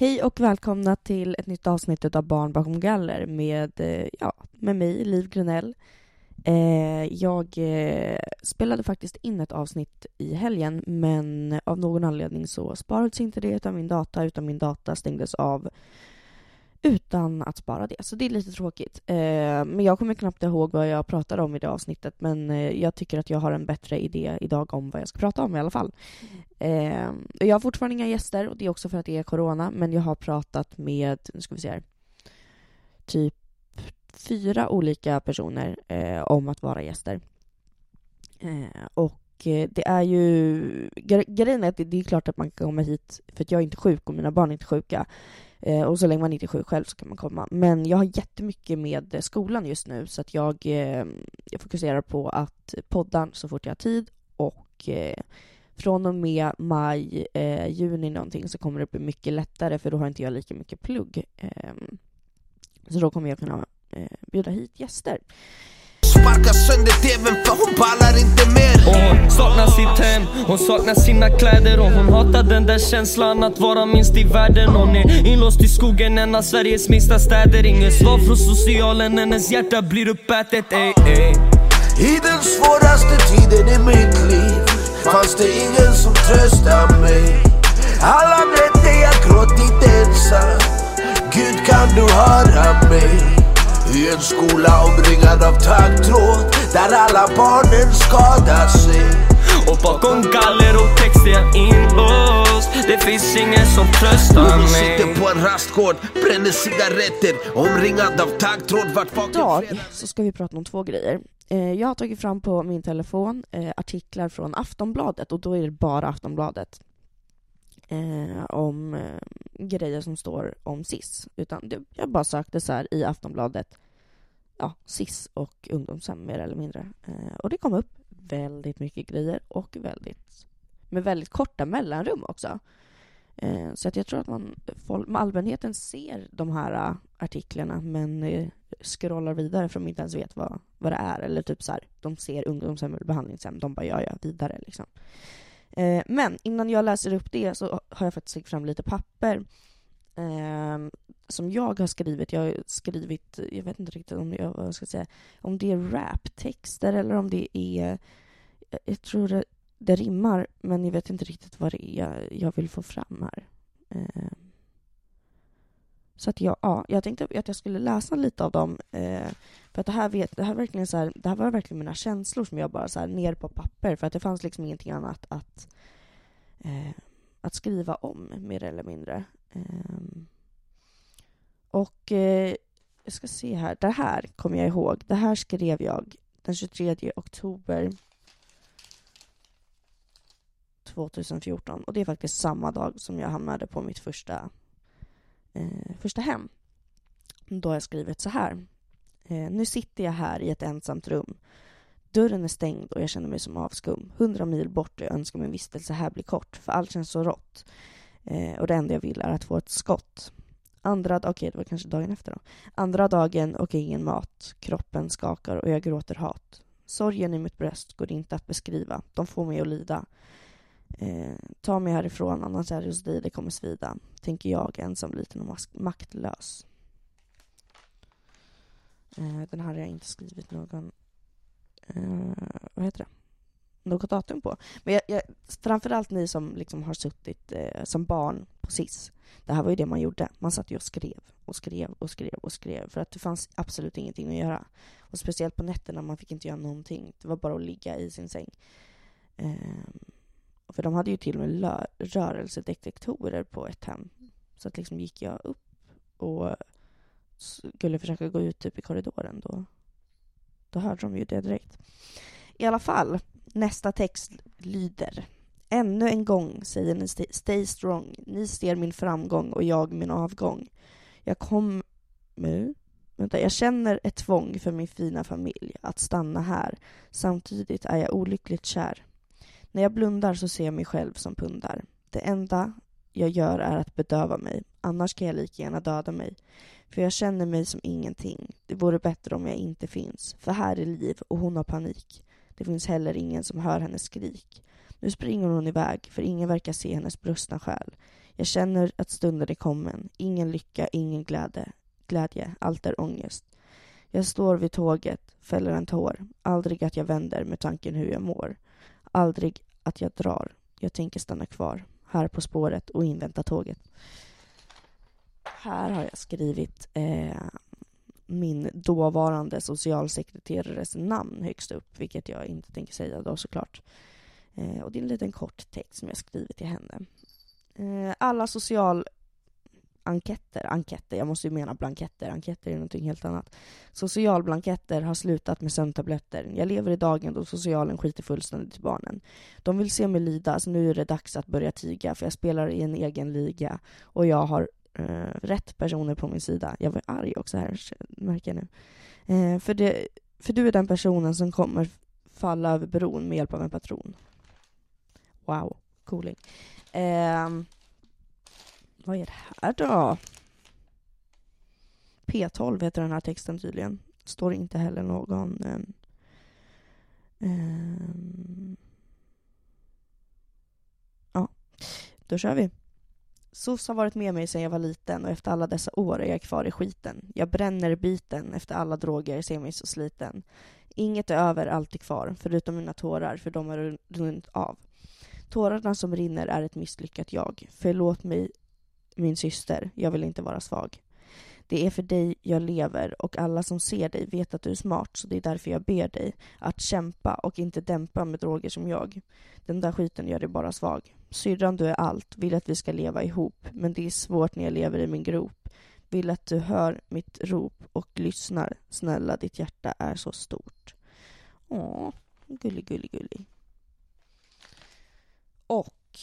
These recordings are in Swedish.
Hej och välkomna till ett nytt avsnitt av Barn bakom galler med, eh, ja, med mig, Liv Grunell. Eh, jag eh, spelade faktiskt in ett avsnitt i helgen men av någon anledning så sparades inte det utan min data, utan min data stängdes av utan att spara det. Så det är lite tråkigt. Eh, men jag kommer knappt ihåg vad jag pratade om i det avsnittet men eh, jag tycker att jag har en bättre idé idag om vad jag ska prata om i alla fall. Eh, jag har fortfarande inga gäster och det är också för att det är corona men jag har pratat med, nu ska vi se här, typ fyra olika personer eh, om att vara gäster. Eh, och eh, det är ju... Grejen är att det, det är klart att man kan komma hit för att jag är inte sjuk och mina barn är inte sjuka. Eh, och så länge man inte är sjuk själv så kan man komma. Men jag har jättemycket med eh, skolan just nu så att jag, eh, jag fokuserar på att podda så fort jag har tid och eh, från och med maj, eh, juni någonting så kommer det bli mycket lättare för då har inte jag lika mycket plugg. Ehm, så då kommer jag kunna eh, bjuda hit gäster. Sparkar sönder tvn för hon pallar inte mer. Och hon saknar sitt hem, hon saknar sina kläder Och hon hatar den där känslan att vara minst i världen. Hon är inlåst i skogen, en av Sveriges minsta städer. Inget svar från socialen, hennes hjärta blir uppätet. Ey, ey. I den svåraste tiden i mitt liv fanns det ingen som tröstade mig. Alla nätter jag gråtit ensam. Gud kan du höra mig i en skola omringad av taggtråd där alla barnen skadar sig Och bakom galler och text är jag inlåst Det finns ingen som tröstar mig sitter på en rastgård, bränner cigaretter omringad av taggtråd vart bakom Idag så ska vi prata om två grejer. Eh, Jag har tagit fram på min telefon eh, artiklar från Aftonbladet och då är det bara Aftonbladet. Eh, om eh, grejer som står om SIS. Utan det, jag bara sökte så här i Aftonbladet, ja, SIS och ungdomshem mer eller mindre. Eh, och det kom upp väldigt mycket grejer och väldigt, med väldigt korta mellanrum också. Eh, så att jag tror att man, folk, allmänheten ser de här eh, artiklarna men eh, scrollar vidare för de inte ens vet vad, vad det är. Eller typ så här, de ser ungdomshem eller behandlingshem, de bara ja, ja, vidare liksom. Eh, men innan jag läser upp det så har jag faktiskt tagit fram lite papper eh, som jag har skrivit. Jag har skrivit, jag vet inte riktigt om, jag, vad jag ska säga, om det är raptexter eller om det är, jag tror det, det rimmar men jag vet inte riktigt vad det är jag, jag vill få fram här. Eh, så att jag, ja, jag tänkte att jag skulle läsa lite av dem. Eh, för att det här, vet, det, här verkligen så här, det här var verkligen mina känslor som jag bara så här, ner på papper. För att det fanns liksom ingenting annat att, eh, att skriva om, mer eller mindre. Eh, och eh, jag ska se här. Det här kommer jag ihåg. Det här skrev jag den 23 oktober 2014. Och det är faktiskt samma dag som jag hamnade på mitt första eh, första hem. Då har jag skrivit så här. Eh, nu sitter jag här i ett ensamt rum. Dörren är stängd och jag känner mig som avskum. Hundra mil bort och jag önskar min vistelse här blir kort, för allt känns så rått. Eh, och det enda jag vill är att få ett skott. Andra, okej okay, det var kanske dagen efter då. Andra dagen och ingen mat. Kroppen skakar och jag gråter hat. Sorgen i mitt bröst går inte att beskriva. De får mig att lida. Eh, ta mig härifrån, annars är det hos dig det kommer svida. Tänker jag, ensam, liten och maktlös. Eh, den här har jag inte skrivit någon... Eh, vad heter det? Något datum på. Men jag, jag, framförallt ni som liksom har suttit eh, som barn på SIS. Det här var ju det man gjorde. Man satt ju och skrev och skrev och skrev och skrev för att det fanns absolut ingenting att göra. Och speciellt på nätterna, man fick inte göra någonting. Det var bara att ligga i sin säng. Eh, för de hade ju till och med rörelsedetektorer på ett hem. Så att liksom gick jag upp och skulle försöka gå ut typ i korridoren då, då hörde de ju det direkt. I alla fall, nästa text lyder. Ännu en gång säger ni stay strong. Ni ser min framgång och jag min avgång. Jag kommer... Vänta, jag känner ett tvång för min fina familj att stanna här. Samtidigt är jag olyckligt kär. När jag blundar så ser jag mig själv som pundar. Det enda jag gör är att bedöva mig, annars kan jag lika gärna döda mig. För jag känner mig som ingenting. Det vore bättre om jag inte finns. För här är liv och hon har panik. Det finns heller ingen som hör hennes skrik. Nu springer hon iväg, för ingen verkar se hennes brustna själ. Jag känner att stunden är kommen. Ingen lycka, ingen glädje. glädje. Allt är ångest. Jag står vid tåget, fäller en tår. Aldrig att jag vänder med tanken hur jag mår. Aldrig att jag drar. Jag tänker stanna kvar här på spåret och invänta tåget. Här har jag skrivit eh, min dåvarande socialsekreterares namn högst upp, vilket jag inte tänker säga då såklart. Eh, och det är en liten kort text som jag skrivit till henne. Eh, alla socialanketter, enkätter, jag måste ju mena blanketter, enkätter är någonting helt annat. Socialblanketter har slutat med sömntabletter. Jag lever i dagen då socialen skiter fullständigt i barnen. De vill se mig lida, så nu är det dags att börja tiga, för jag spelar i en egen liga och jag har eh, rätt personer på min sida. Jag var arg också här, märker jag nu. Eh, för, det, för du är den personen som kommer falla över bron med hjälp av en patron. Wow, cooling. Eh, vad är det här då? P12 heter den här texten tydligen. Står inte heller någon... Eh, eh, ja, då kör vi. SOS har varit med mig sedan jag var liten och efter alla dessa år är jag kvar i skiten. Jag bränner biten efter alla droger, ser mig så sliten. Inget är över, allt är kvar, förutom mina tårar, för de har runnit av. Tårarna som rinner är ett misslyckat jag. Förlåt mig, min syster, jag vill inte vara svag. Det är för dig jag lever och alla som ser dig vet att du är smart så det är därför jag ber dig att kämpa och inte dämpa med droger som jag. Den där skiten gör dig bara svag. Syrran, du är allt, vill att vi ska leva ihop men det är svårt när jag lever i min grop. Vill att du hör mitt rop och lyssnar. Snälla, ditt hjärta är så stort. Åh, gullig, gullig, gullig. Och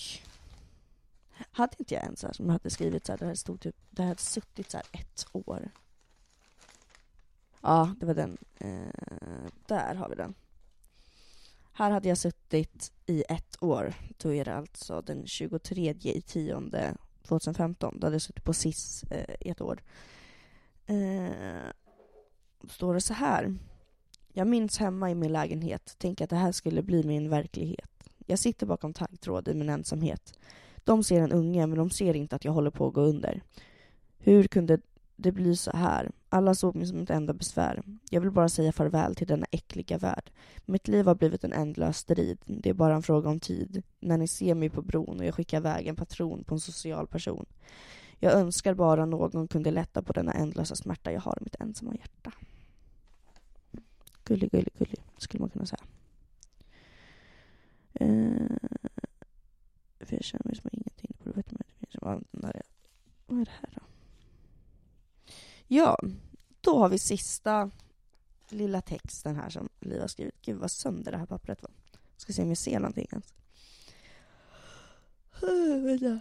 hade inte jag en så här som hade skrivit så här, det här stod typ, det hade suttit så här ett år. Ja, det var den. Eh, där har vi den. Här hade jag suttit i ett år. Då är det alltså den 23 i tionde 2015. Då hade jag suttit på SIS eh, i ett år. Eh, står det så här. Jag minns hemma i min lägenhet, tänk att det här skulle bli min verklighet. Jag sitter bakom taggtråd i min ensamhet. De ser en unge, men de ser inte att jag håller på att gå under. Hur kunde det bli så här? Alla såg mig som ett enda besvär. Jag vill bara säga farväl till denna äckliga värld. Mitt liv har blivit en ändlös strid. Det är bara en fråga om tid. När ni ser mig på bron och jag skickar iväg en patron på en social person. Jag önskar bara någon kunde lätta på denna ändlösa smärta jag har i mitt ensamma hjärta. Gullig, gullig, gullig, skulle man kunna säga. Uh, för jag känner mig som ingenting. På det vet man inte. Vad är det här då? Ja, då har vi sista lilla texten här som Liv har skrivit. Gud vad sönder det här pappret var. Ska se om jag ser någonting ens. Vänta.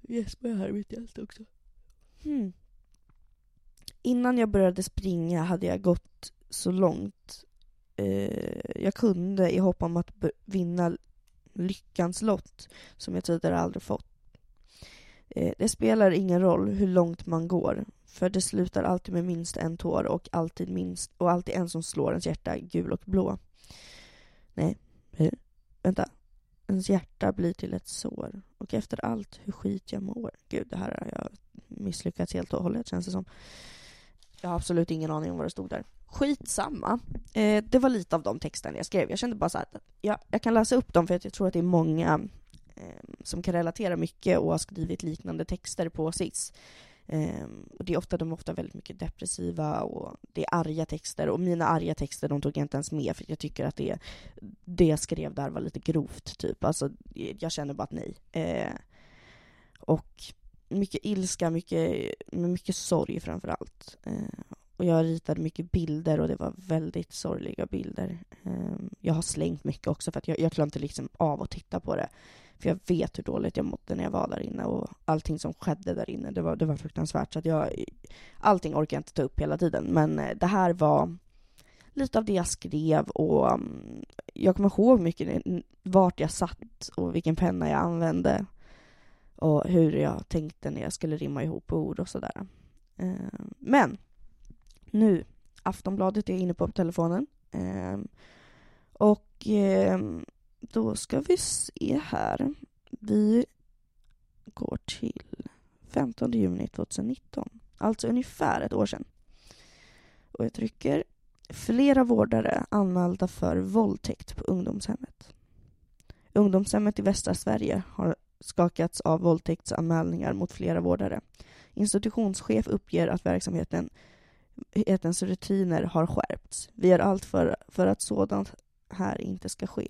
Gäspar jag här mitt i allt också. Hmm. Innan jag började springa hade jag gått så långt eh, jag kunde i hopp om att vinna lyckans lott som jag tidigare aldrig fått. Eh, det spelar ingen roll hur långt man går, för det slutar alltid med minst en tår och alltid, minst, och alltid en som slår ens hjärta gul och blå. Nej, hur? Vänta. Ens hjärta blir till ett sår. Och efter allt hur skit jag mår. Gud, det här har jag misslyckats helt och hållet känns det som. Jag har absolut ingen aning om vad det stod där. Skitsamma. Eh, det var lite av de texterna jag skrev. Jag kände bara så att jag, jag kan läsa upp dem för att jag tror att det är många eh, som kan relatera mycket och har skrivit liknande texter på SIS. Eh, och det är ofta, de är ofta väldigt mycket depressiva och det är arga texter. Och mina arga texter de tog jag inte ens med för jag tycker att det, det jag skrev där var lite grovt, typ. Alltså, jag känner bara att nej. Eh, och mycket ilska, mycket, mycket sorg framför allt. Eh, och jag ritade mycket bilder och det var väldigt sorgliga bilder. Ehm, jag har slängt mycket också för att jag, jag klarar inte liksom av att titta på det. För jag vet hur dåligt jag mådde när jag var där inne och allting som skedde där inne, det var, det var fruktansvärt. Så att jag, allting orkar jag inte ta upp hela tiden, men eh, det här var lite av det jag skrev och mm, jag kommer ihåg mycket vart jag satt och vilken penna jag använde och hur jag tänkte när jag skulle rimma ihop ord och sådär. Ehm, men nu. Aftonbladet är inne på telefonen. Eh, och eh, då ska vi se här. Vi går till 15 juni 2019. Alltså ungefär ett år sedan. Och jag trycker flera vårdare anmälda för våldtäkt på ungdomshemmet. Ungdomshemmet i västra Sverige har skakats av våldtäktsanmälningar mot flera vårdare. Institutionschef uppger att verksamheten hetens rutiner har skärpts. Vi gör allt för, för att sådant här inte ska ske.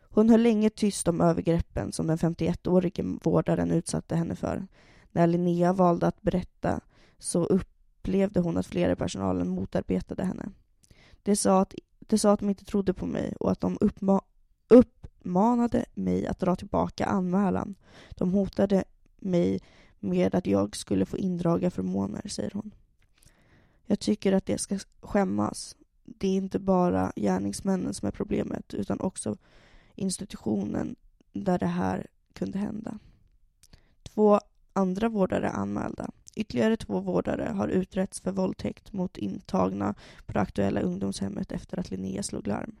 Hon höll länge tyst om övergreppen som den 51-årige vårdaren utsatte henne för. När Linnea valde att berätta så upplevde hon att flera i personalen motarbetade henne. De sa att, de sa att de inte trodde på mig och att de uppma uppmanade mig att dra tillbaka anmälan. De hotade mig med att jag skulle få indraga förmåner, säger hon. Jag tycker att det ska skämmas. Det är inte bara gärningsmännen som är problemet utan också institutionen där det här kunde hända. Två andra vårdare är anmälda. Ytterligare två vårdare har utretts för våldtäkt mot intagna på det aktuella ungdomshemmet efter att Linnea slog larm.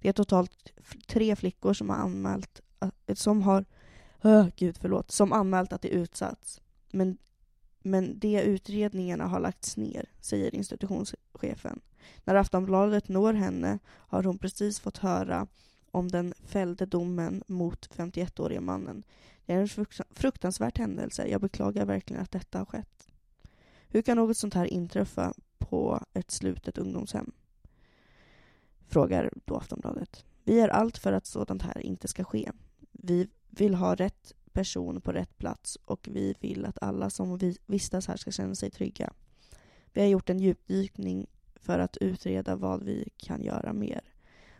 Det är totalt tre flickor som har anmält, eh, som har, oh, gud förlåt, som anmält att de utsatts. Men, men de utredningarna har lagts ner, säger institutionschefen. När Aftonbladet når henne har hon precis fått höra om den fällde domen mot 51-årige mannen. Det är en fruktansvärd händelse. Jag beklagar verkligen att detta har skett. Hur kan något sånt här inträffa på ett slutet ungdomshem? Frågar då Aftonbladet. Vi gör allt för att sådant här inte ska ske. Vi vill ha rätt person på rätt plats och vi vill att alla som vistas här ska känna sig trygga. Vi har gjort en djupdykning för att utreda vad vi kan göra mer.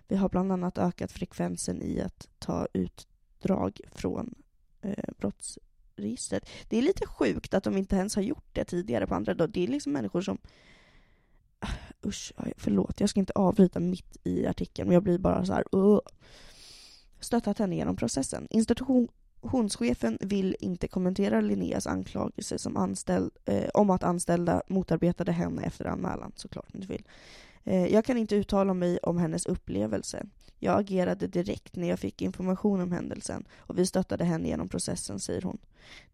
Vi har bland annat ökat frekvensen i att ta utdrag från eh, brottsregistret. Det är lite sjukt att de inte ens har gjort det tidigare på andra. dagar. Det är liksom människor som... Ah, usch, förlåt, jag ska inte avbryta mitt i artikeln, men jag blir bara så här... Uh. Stöttat henne genom processen. Institutionschefen vill inte kommentera Linneas anklagelse som anställd, eh, om att anställda motarbetade henne efter anmälan, såklart inte vill. Eh, jag kan inte uttala mig om hennes upplevelse. Jag agerade direkt när jag fick information om händelsen och vi stöttade henne genom processen, säger hon.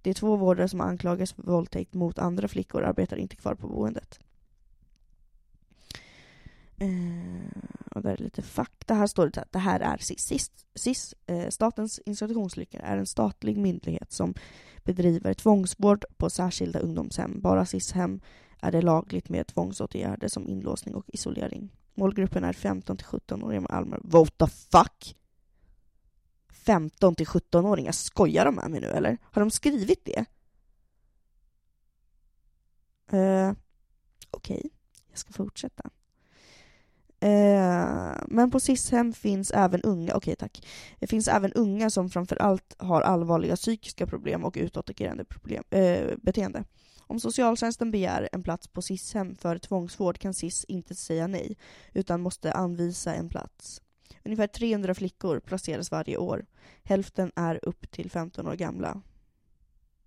De två vårdare som anklagas för våldtäkt mot andra flickor arbetar inte kvar på boendet. Eh, och där är lite fakta. Här står det att det här är SIS. SIS, SIS eh, Statens institutionslyckor, är en statlig myndighet som bedriver tvångsvård på särskilda ungdomshem. Bara SIS-hem är det lagligt med tvångsåtgärder som inlåsning och isolering. Målgruppen är 15 till 17-åringar med allmän... What the fuck? 15 till 17-åringar, skojar de med mig nu eller? Har de skrivit det? Eh, Okej, okay. jag ska fortsätta. Eh, men på SIS-hem finns även unga, okej okay, tack. Det finns även unga som framförallt har allvarliga psykiska problem och utåtagerande problem, uh, beteende. Om socialtjänsten begär en plats på SIS-hem för tvångsvård kan SIS inte säga nej, utan måste anvisa en plats. Ungefär 300 flickor placeras varje år. Hälften är upp till 15 år gamla.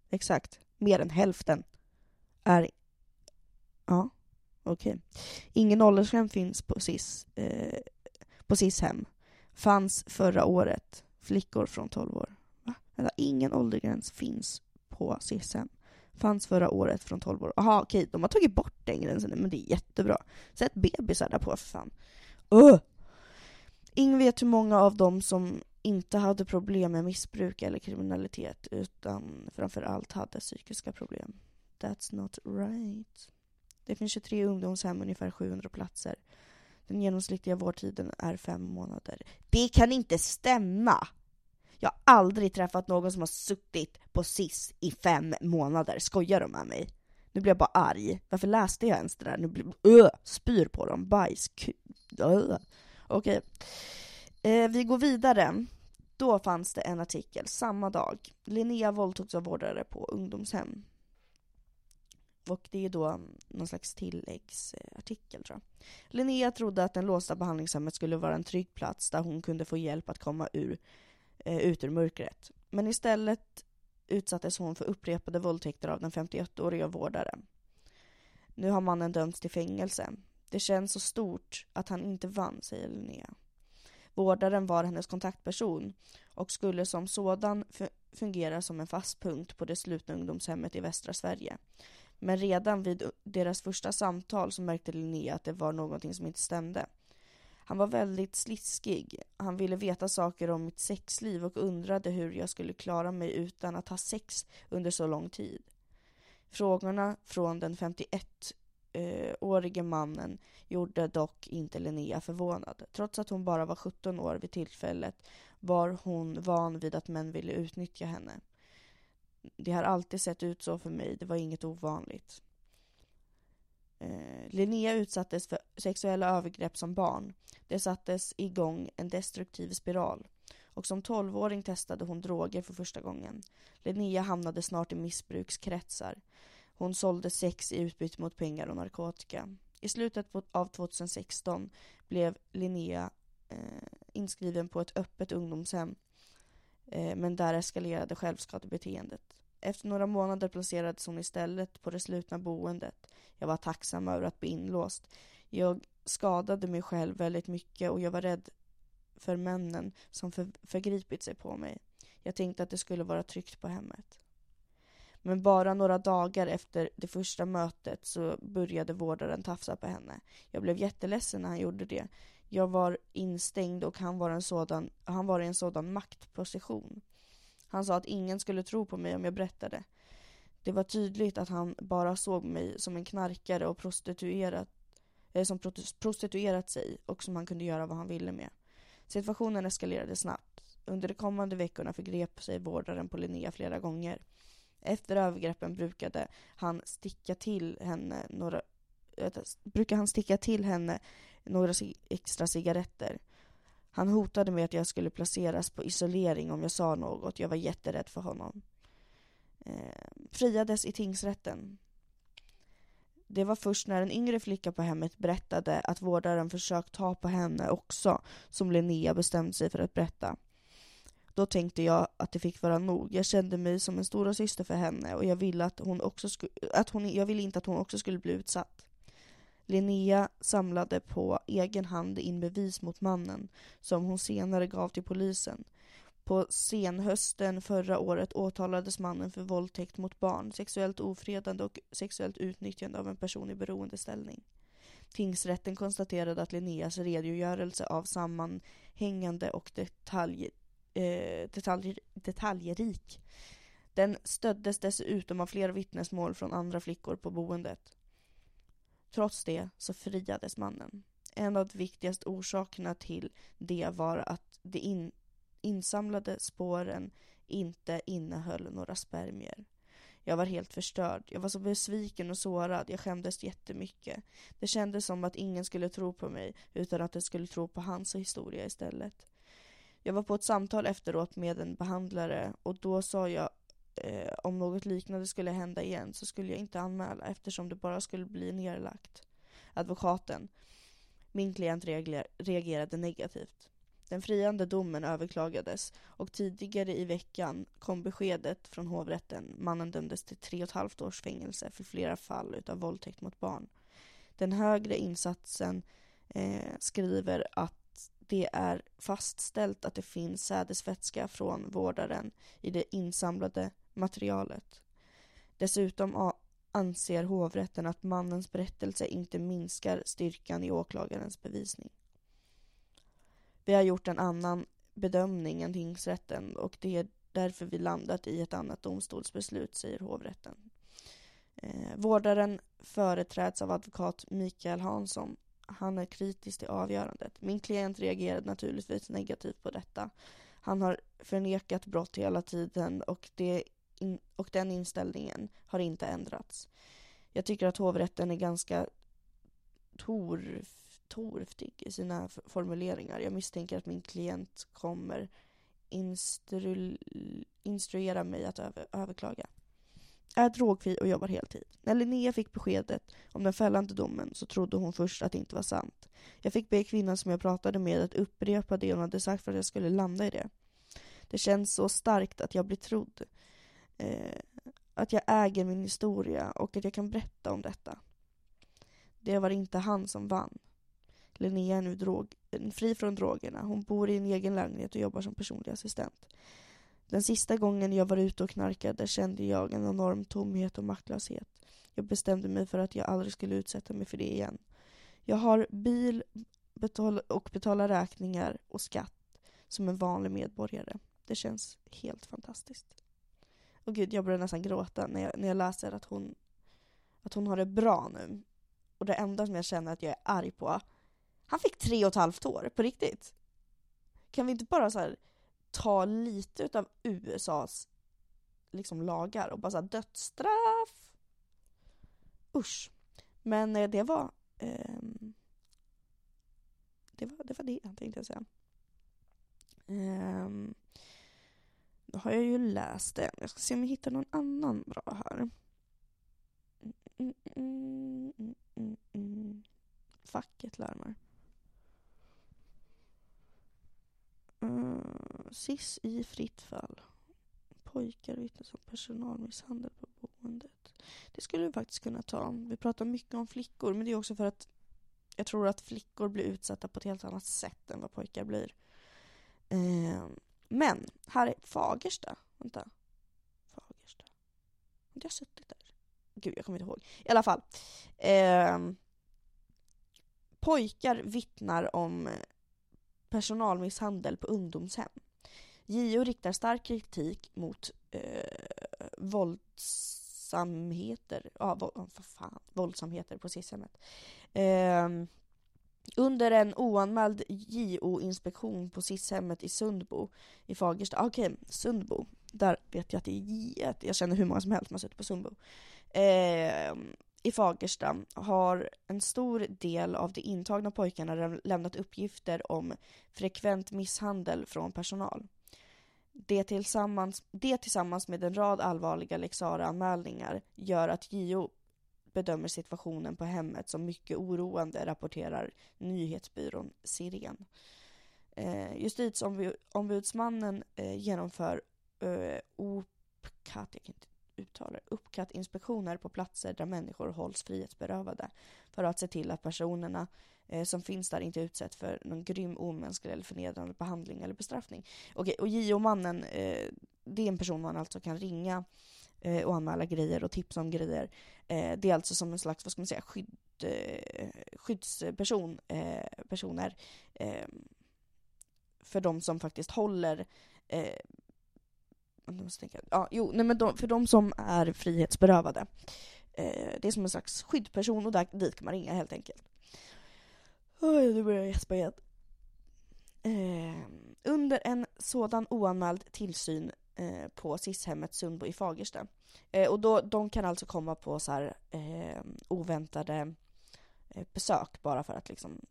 Exakt, mer än hälften är... Ja, okej. Okay. Ingen åldersgräns finns på SIS, eh, på SIS-hem. Fanns förra året. Flickor från 12 år. Va? Ingen åldersgräns finns på SIS-hem. Fanns förra året från 12 år. Jaha, okej, de har tagit bort den gränsen men det är jättebra. Sätt bebisar där på för fan. Uh! Ingen vet hur många av dem som inte hade problem med missbruk eller kriminalitet utan framför allt hade psykiska problem. That's not right. Det finns 23 ungdomshem, ungefär 700 platser. Den genomsnittliga vårdtiden är fem månader. Det kan inte stämma! Jag har aldrig träffat någon som har suttit på SIS i fem månader. Skojar de med mig? Nu blir jag bara arg. Varför läste jag ens det där? Nu blir öh, spyr på dem. Bajs. Öh. Okej. Eh, vi går vidare. Då fanns det en artikel samma dag. Linnea våldtogs av vårdare på ungdomshem. Och det är då någon slags tilläggsartikel tror jag. Linnea trodde att den låsta behandlingshemmet skulle vara en trygg plats där hon kunde få hjälp att komma ur eh, ut ur mörkret. Men istället utsattes hon för upprepade våldtäkter av den 51-åriga vårdaren. Nu har mannen dömts till fängelse. Det känns så stort att han inte vann, säger Linnea. Vårdaren var hennes kontaktperson och skulle som sådan fungera som en fast punkt på det slutna ungdomshemmet i västra Sverige. Men redan vid deras första samtal så märkte Linnea att det var någonting som inte stämde. Han var väldigt sliskig. Han ville veta saker om mitt sexliv och undrade hur jag skulle klara mig utan att ha sex under så lång tid. Frågorna från den 51-årige mannen gjorde dock inte Linnea förvånad. Trots att hon bara var 17 år vid tillfället var hon van vid att män ville utnyttja henne. Det har alltid sett ut så för mig, det var inget ovanligt. Eh, Linnea utsattes för sexuella övergrepp som barn. Det sattes igång en destruktiv spiral. Och som tolvåring testade hon droger för första gången. Linnea hamnade snart i missbrukskretsar. Hon sålde sex i utbyte mot pengar och narkotika. I slutet av 2016 blev Linnea eh, inskriven på ett öppet ungdomshem Eh, men där eskalerade självskadebeteendet. Efter några månader placerades hon istället på det slutna boendet. Jag var tacksam över att bli inlåst. Jag skadade mig själv väldigt mycket och jag var rädd för männen som för, förgripit sig på mig. Jag tänkte att det skulle vara tryggt på hemmet. Men bara några dagar efter det första mötet så började vårdaren tafsa på henne. Jag blev jätteledsen när han gjorde det. Jag var instängd och han var, en sådan, han var i en sådan maktposition. Han sa att ingen skulle tro på mig om jag berättade. Det var tydligt att han bara såg mig som en knarkare och prostituerat, eh, som prostituerat sig och som han kunde göra vad han ville med. Situationen eskalerade snabbt. Under de kommande veckorna förgrep sig vårdaren på Linnea flera gånger. Efter övergreppen brukade han sticka till henne några Eh, brukar han sticka till henne några extra cigaretter. Han hotade med att jag skulle placeras på isolering om jag sa något. Jag var jätterädd för honom. Eh, friades i tingsrätten. Det var först när en yngre flicka på hemmet berättade att vårdaren försökt ta på henne också som Linnea bestämde sig för att berätta. Då tänkte jag att det fick vara nog. Jag kände mig som en stora syster för henne och jag ville, att hon också sku, att hon, jag ville inte att hon också skulle bli utsatt. Linnea samlade på egen hand in bevis mot mannen som hon senare gav till polisen. På senhösten förra året åtalades mannen för våldtäkt mot barn, sexuellt ofredande och sexuellt utnyttjande av en person i beroendeställning. Tingsrätten konstaterade att Linneas redogörelse av sammanhängande och detalj, eh, detalj, detaljrik. Den stöddes dessutom av flera vittnesmål från andra flickor på boendet. Trots det så friades mannen. En av de viktigaste orsakerna till det var att de in, insamlade spåren inte innehöll några spermier. Jag var helt förstörd. Jag var så besviken och sårad. Jag skämdes jättemycket. Det kändes som att ingen skulle tro på mig utan att de skulle tro på hans historia istället. Jag var på ett samtal efteråt med en behandlare och då sa jag eh, om något liknande skulle hända igen så skulle jag inte anmäla eftersom det bara skulle bli nedlagt. Advokaten, min klient reagerade negativt. Den friande domen överklagades och tidigare i veckan kom beskedet från hovrätten. Mannen dömdes till tre och ett halvt års fängelse för flera fall utav våldtäkt mot barn. Den högre insatsen eh, skriver att det är fastställt att det finns sädesvätska från vårdaren i det insamlade materialet. Dessutom anser hovrätten att mannens berättelse inte minskar styrkan i åklagarens bevisning. Vi har gjort en annan bedömning än tingsrätten och det är därför vi landat i ett annat domstolsbeslut, säger hovrätten. Eh, vårdaren företräds av advokat Mikael Hansson. Han är kritisk till avgörandet. Min klient reagerade naturligtvis negativt på detta. Han har förnekat brott hela tiden och det in, och den inställningen har inte ändrats. Jag tycker att hovrätten är ganska torf, torftig i sina formuleringar. Jag misstänker att min klient kommer instru, instruera mig att över, överklaga. Är drogfri och jobbar heltid. När Linnea fick beskedet om den fällande domen så trodde hon först att det inte var sant. Jag fick be kvinnan som jag pratade med att upprepa det hon hade sagt för att jag skulle landa i det. Det känns så starkt att jag blir trodd eh, att jag äger min historia och att jag kan berätta om detta. Det var inte han som vann. Linnea är nu drog, eh, fri från drogerna. Hon bor i en egen lägenhet och jobbar som personlig assistent. Den sista gången jag var ute och knarkade kände jag en enorm tomhet och maktlöshet. Jag bestämde mig för att jag aldrig skulle utsätta mig för det igen. Jag har bil betal och betalar räkningar och skatt som en vanlig medborgare. Det känns helt fantastiskt. Och gud, jag börjar nästan gråta när jag, när jag läser att hon, att hon har det bra nu. Och det enda som jag känner att jag är arg på, han fick tre och ett halvt år, på riktigt. Kan vi inte bara så här, ta lite utav USAs liksom lagar och bara så här, dödsstraff? Usch. Men eh, det var, eh, det var det, var det tänkte jag säga. Um, då har jag ju läst det. Jag ska se om jag hittar någon annan bra här. Mm, mm, mm, mm, mm. Facket larmar. Eh, uh, SIS i fritt fall. Pojkar vittnas om personalmisshandel på boendet. Det skulle vi faktiskt kunna ta. Vi pratar mycket om flickor, men det är också för att jag tror att flickor blir utsatta på ett helt annat sätt än vad pojkar blir. Uh, men här är Fagersta. Vänta. Fagersta. Har inte jag suttit där? Gud, jag kommer inte ihåg. I alla fall. Eh, pojkar vittnar om personalmisshandel på ungdomshem. JO riktar stark kritik mot eh, våldsamheter, ja, vad fan, våldsamheter på SIS-hemmet. Eh, under en oanmäld JO-inspektion på SIS-hemmet i Sundbo i Fagersta. Ah, okej, okay, Sundbo. Där vet jag att det är J Jag känner hur många som helst som har suttit på Sundbo. Eh, I Fagersta har en stor del av de intagna pojkarna lämnat uppgifter om frekvent misshandel från personal. Det tillsammans, det tillsammans med en rad allvarliga lex anmälningar gör att JO bedömer situationen på hemmet som mycket oroande, rapporterar nyhetsbyrån Siren. Eh, justitieombudsmannen eh, genomför eh, OPCAT, jag kan inte uttala uppkatt-inspektioner på platser där människor hålls frihetsberövade för att se till att personerna eh, som finns där inte utsätts för någon grym, omänsklig eller förnedrande behandling eller bestraffning. Okej, och JO-mannen, eh, det är en person man alltså kan ringa eh, och anmäla grejer och tipsa om grejer. Eh, det är alltså som en slags, vad ska man säga, skydd, eh, skyddsperson, eh, personer eh, för de som faktiskt håller eh, ja, jo, nej men de, för de som är frihetsberövade. Eh, det är som en slags skyddsperson och där, dit kan man ringa helt enkelt. Oj, nu börjar jag gäspa igen. Ehm, under en sådan oanmäld tillsyn eh, på SIS-hemmet Sundbo i Fagersta. Eh, och då, de kan alltså komma på så här, eh, oväntade eh, besök bara för att liksom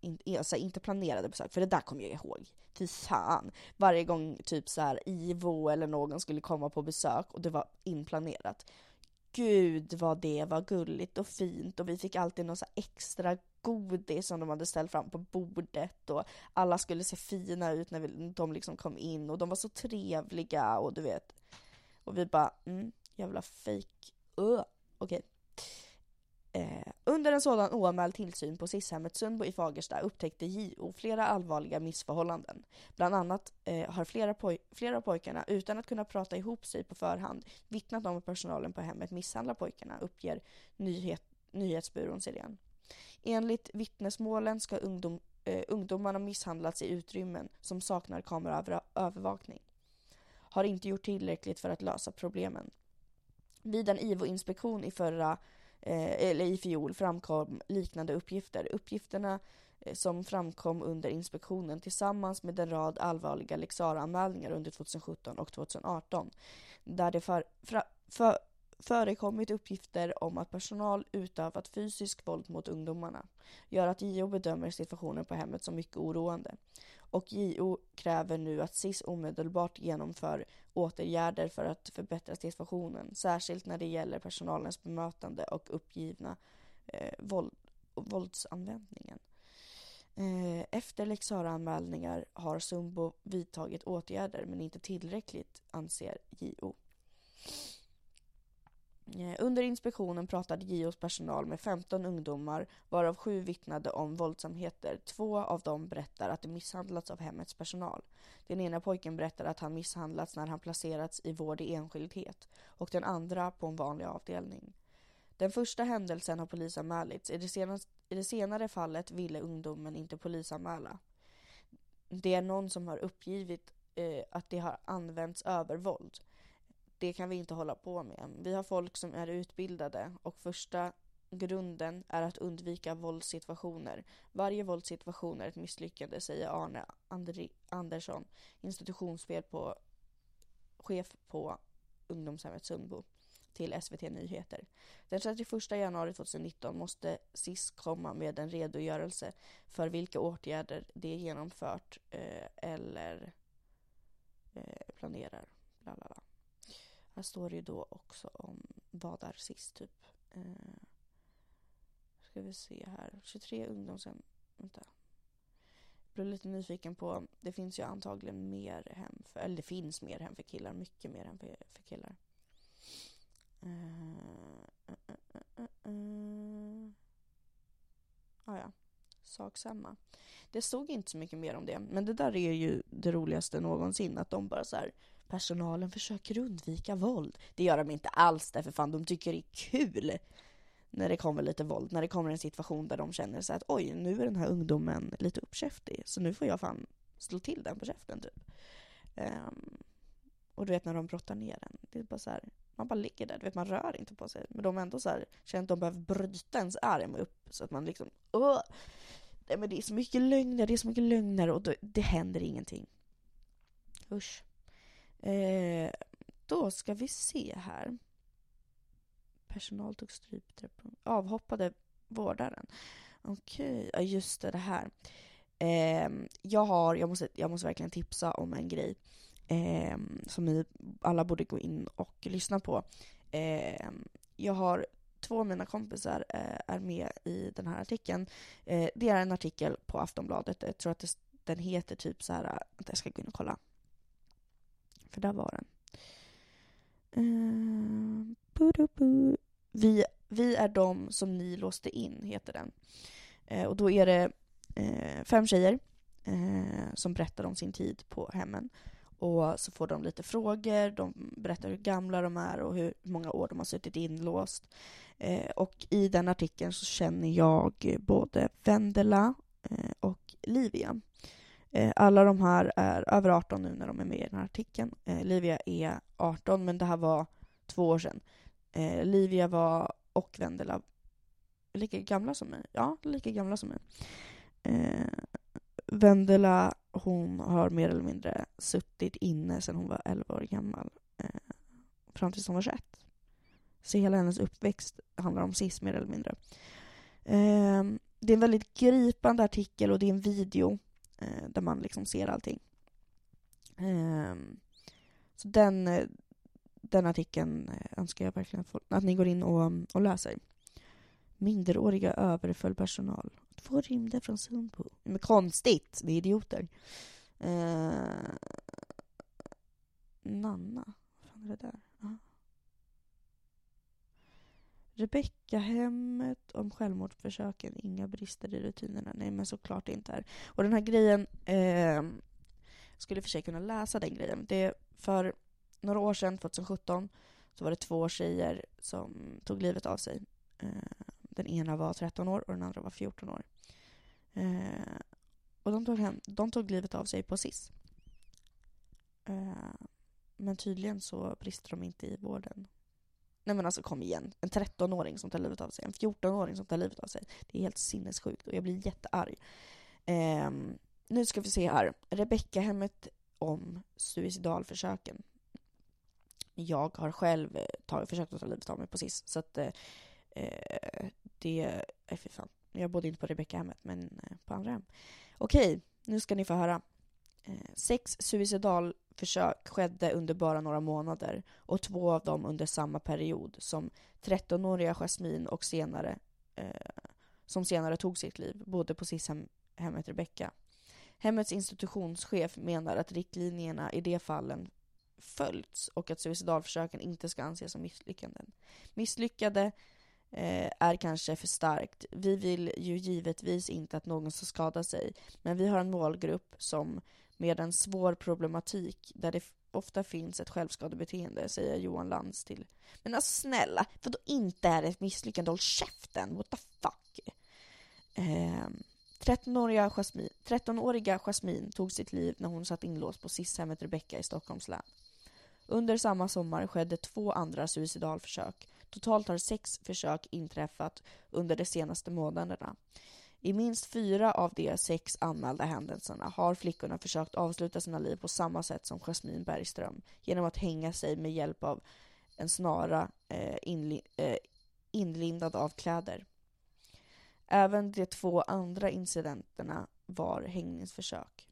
in, alltså inte planerade besök, för det där kommer jag ihåg. Fy fan. Varje gång typ så här Ivo eller någon skulle komma på besök och det var inplanerat. Gud vad det var gulligt och fint och vi fick alltid någon så extra godis som de hade ställt fram på bordet och alla skulle se fina ut när vi, de liksom kom in och de var så trevliga och du vet. Och vi bara, mm, jävla fake. Uh, Okej. Okay. Eh, under en sådan oanmäld tillsyn på SIS-hemmet Sundbo i Fagersta upptäckte JO flera allvarliga missförhållanden. Bland annat eh, har flera, poj flera av pojkarna, utan att kunna prata ihop sig på förhand, vittnat om att personalen på hemmet misshandlar pojkarna, uppger nyhet, nyhetsbyrån Siren. Enligt vittnesmålen ska ungdom, eh, ungdomarna misshandlats i utrymmen som saknar kameraövervakning. Har inte gjort tillräckligt för att lösa problemen. Vid en IVO-inspektion i förra eh, eller i fjol framkom liknande uppgifter. Uppgifterna eh, som framkom under inspektionen tillsammans med en rad allvarliga Lexara-anmälningar under 2017 och 2018 där det för, för, för, förekommit uppgifter om att personal utövat fysisk våld mot ungdomarna gör att JO bedömer situationen på hemmet som mycket oroande. Och JO kräver nu att SIS omedelbart genomför åtgärder för att förbättra situationen, särskilt när det gäller personalens bemötande och uppgivna eh, våld, våldsanvändningen. Eh, efter Lex anmälningar har Sumbo vidtagit åtgärder men inte tillräckligt, anser JO. Eh, under inspektionen pratade JOs personal med 15 ungdomar varav sju vittnade om våldsamheter. Två av dem berättar att de misshandlats av hemmets personal. Den ena pojken berättar att han misshandlats när han placerats i vård i enskildhet och den andra på en vanlig avdelning. Den första händelsen har polisanmälts. I det, I det senare fallet ville ungdomen inte polisanmäla. Det är någon som har uppgivit eh, att det har använts övervåld. Det kan vi inte hålla på med. Vi har folk som är utbildade och första grunden är att undvika våldssituationer. Varje våldssituation är ett misslyckande, säger Arne Andri Andersson, institutionschef på chef på ungdomshemmet Sundbo till SVT Nyheter. Den 31 januari 2019 måste SIS komma med en redogörelse för vilka åtgärder det genomfört eh, eller eh, planerar. Bla, bla, bla. Här står det ju då också om vad är sist typ. Eh, ska vi se här. 23 ungdomshem. Vänta. Jag blev lite nyfiken på, det finns ju antagligen mer hem för, eller det finns mer hem för killar, mycket mer hem för, för killar. Uh, uh, uh, uh, ah, ja, sak samma. Det stod inte så mycket mer om det, men det där är ju det roligaste någonsin, att de bara så här, personalen försöker undvika våld. Det gör de inte alls därför fan de tycker det är kul när det kommer lite våld, när det kommer en situation där de känner så att oj, nu är den här ungdomen lite uppkäftig, så nu får jag fan slå till den på käften typ. Um, och du vet när de brottar ner den, det är bara så här, man bara ligger där, du vet man rör inte på sig. Men de ändå så här, känner att de behöver bryta ens arm upp så att man liksom, Åh! Nej, men det är så mycket lögner, det är så mycket lögner och då, det händer ingenting. Usch. Eh, då ska vi se här. Personal tog strypträpp. Avhoppade vårdaren. Okej, okay. ja just det, det här. Eh, jag har, jag måste, jag måste verkligen tipsa om en grej. Eh, som ni alla borde gå in och lyssna på. Eh, jag har två av mina kompisar eh, är med i den här artikeln. Eh, det är en artikel på Aftonbladet. Jag tror att det, den heter typ så här. Eh, jag ska gå in och kolla. För där var den. Uh, vi, vi är de som ni låste in, heter den. Uh, och då är det uh, fem tjejer eh, som berättar om sin tid på hemmen. Och så får de lite frågor, de berättar hur gamla de är och hur många år de har suttit inlåst. och i den artikeln så känner jag både Vendela och Livia. Eh, alla de här är över 18 nu när de är med i den här artikeln. Eh, Livia är 18, men det här var två år sedan. Eh, Livia var, och Vendela, lika gamla som mig. Ja, lika gamla som mig. Eh, Vendela, hon har mer eller mindre suttit inne sedan hon var 11 år gammal. Eh, fram tills hon var 21. Så hela hennes uppväxt handlar om SIS mer eller mindre. det är en väldigt gripande artikel och det är en video eh, där man liksom ser allting. Eh, så den, eh, den artikeln eh, önskar jag verkligen att ni går in och, mm, och läser. Minderåriga överföll personal. Två rymde från Sundbo. Men konstigt, Ni är idioter. Eh, Nanna, vad fan är det där? Ah. Rebecka-hemmet om självmordsförsöken, inga brister i rutinerna. Nej men såklart inte. Här. Och den här grejen, eh, skulle för sig kunna läsa den grejen. Det för några år sedan, 2017, så var det två tjejer som tog livet av sig. Eh, den ena var 13 år och den andra var 14 år. Eh, och de tog, hem, de tog livet av sig på SIS. Eh, men tydligen så brister de inte i vården Nej men alltså kom igen. En 13-åring som tar livet av sig, en 14-åring som tar livet av sig. Det är helt sinnessjukt och jag blir jättearg. Eh, nu ska vi se här. Rebecka-hemmet om suicidalförsöken. Jag har själv eh, tag, försökt att ta livet av mig precis, så att eh, eh det... Nej fy fan. Jag bodde inte på Rebecka-hemmet, men på andra hem. Okej, nu ska ni få höra. Eh, sex försök skedde under bara några månader och två av dem under samma period som 13-åriga Jasmine och senare eh, som senare tog sitt liv, bodde på SIS-hemmet Rebecka. Hemmets institutionschef menar att riktlinjerna i de fallen följts och att suicidalförsöken inte ska anses som misslyckanden. Misslyckade eh, är kanske för starkt. Vi vill ju givetvis inte att någon ska skada sig, men vi har en målgrupp som med en svår problematik där det ofta finns ett självskadebeteende, säger Johan Lantz till. Men alltså snälla, vadå inte är det ett misslyckande? Håll käften! What the fuck? Eh, 13-åriga Jasmin, 13 Jasmin tog sitt liv när hon satt inlåst på SIS-hemmet Rebecka i Stockholms län. Under samma sommar skedde två andra suicidalförsök. Totalt har sex försök inträffat under de senaste månaderna. I minst fyra av de sex anmälda händelserna har flickorna försökt avsluta sina liv på samma sätt som Jasmine Bergström, genom att hänga sig med hjälp av en snara eh, inli eh, inlindad av kläder. Även de två andra incidenterna var hängningsförsök.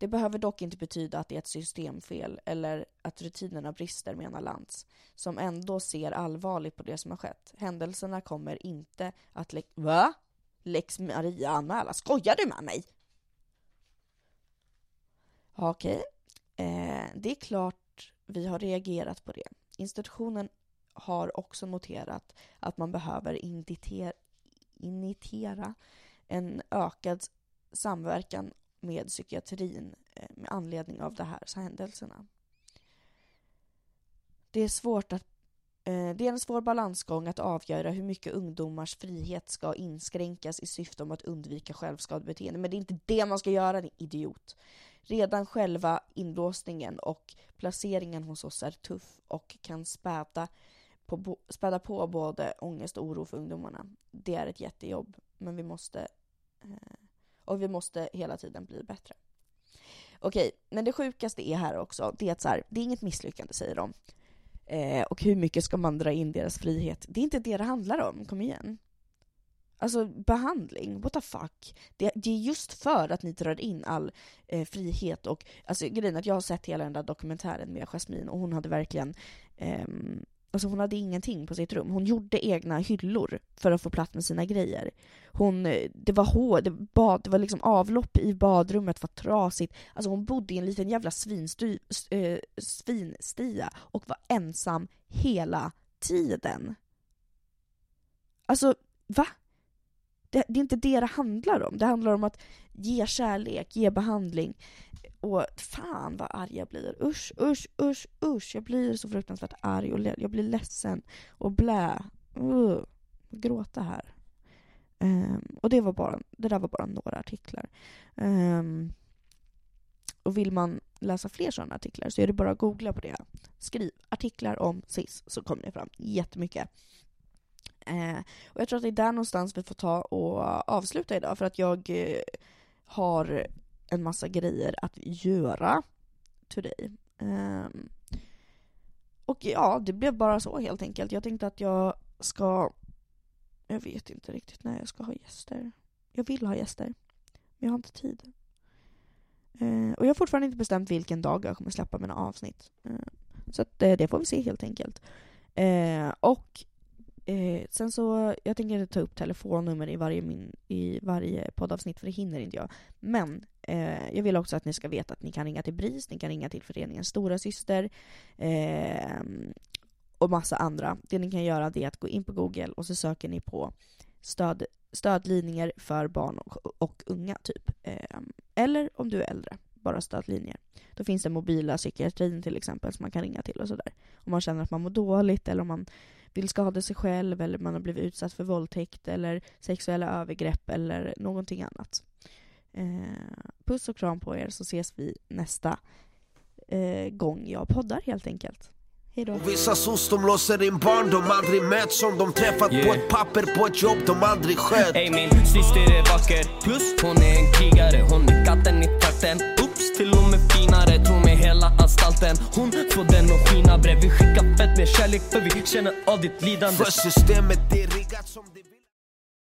Det behöver dock inte betyda att det är ett systemfel eller att rutinerna brister, menar Lantz, som ändå ser allvarligt på det som har skett. Händelserna kommer inte att... Le Va? Lex Maria anmäla? Skojar du med mig? Okej. Eh, det är klart vi har reagerat på det. Institutionen har också noterat att man behöver initiera en ökad samverkan med psykiatrin eh, med anledning av de här händelserna. Det är svårt att eh, det är en svår balansgång att avgöra hur mycket ungdomars frihet ska inskränkas i syfte om att undvika självskadebeteende. Men det är inte det man ska göra, din idiot. Redan själva inlåsningen och placeringen hos oss är tuff och kan späda på, späda på både ångest och oro för ungdomarna. Det är ett jättejobb, men vi måste eh, och vi måste hela tiden bli bättre. Okej, men det sjukaste är här också, det är att så här, det är inget misslyckande säger de. Eh, och hur mycket ska man dra in deras frihet? Det är inte det det handlar om, kom igen. Alltså behandling, what the fuck? Det, det är just för att ni drar in all eh, frihet och, alltså grejen att jag har sett hela den där dokumentären med Jasmine och hon hade verkligen eh, Alltså hon hade ingenting på sitt rum. Hon gjorde egna hyllor för att få plats med sina grejer. Hon, eh, det var hår, det, bad, det var liksom avlopp i badrummet, var trasigt. Alltså hon bodde i en liten jävla svinstu, äh, eh, svinstia och var ensam hela tiden. Alltså, va? Det, det, är inte det det handlar om. Det handlar om att ge kärlek, ge behandling. Och fan vad arg jag blir. Usch, usch, usch, usch. Jag blir så fruktansvärt arg och jag blir ledsen och blä. Uh, gråta här. Um, och det, var bara, det där var bara några artiklar. Um, och vill man läsa fler sådana artiklar så är det bara att googla på det. Skriv artiklar om SIS så kommer det fram jättemycket. Eh, och jag tror att det är där någonstans vi får ta och avsluta idag för att jag eh, har en massa grejer att göra today. Um, ehm, och ja, det blev bara så helt enkelt. Jag tänkte att jag ska... Jag vet inte riktigt när jag ska ha gäster. Jag vill ha gäster, men jag har inte tid. Eh, och jag har fortfarande inte bestämt vilken dag jag kommer släppa mina avsnitt. Eh, så att, eh, det får vi se helt enkelt. Eh, och Eh, sen så, jag tänker inte ta upp telefonnummer i varje, min, i varje poddavsnitt för det hinner inte jag. Men eh, jag vill också att ni ska veta att ni kan ringa till BRIS, ni kan ringa till föreningen Stora Syster eh, och massa andra. Det ni kan göra är att gå in på Google och så söker ni på stöd, stödlinjer för barn och, och unga, typ. Eh, eller om du är äldre, bara stödlinjer. Då finns det mobila psykiatrin till exempel som man kan ringa till och sådär. Om man känner att man mår dåligt eller om man vill skada sig själv eller man har blivit utsatt för våldtäkt eller sexuella övergrepp eller någonting annat. Eh, puss och kram på er så ses vi nästa eh, gång jag poddar helt enkelt. Hejdå. Vissa sos de låser in barn de aldrig mött som de träffat yeah. på ett papper på ett jobb de aldrig skött. Ey min syster är vacker, plus hon är en krigare. Hon är katten i trakten, oops till och med finare. Tro mig anstalten, hon får den att skina brev Vi skickar fett med kärlek för vi känner av ditt lidande. För systemet är riggat som det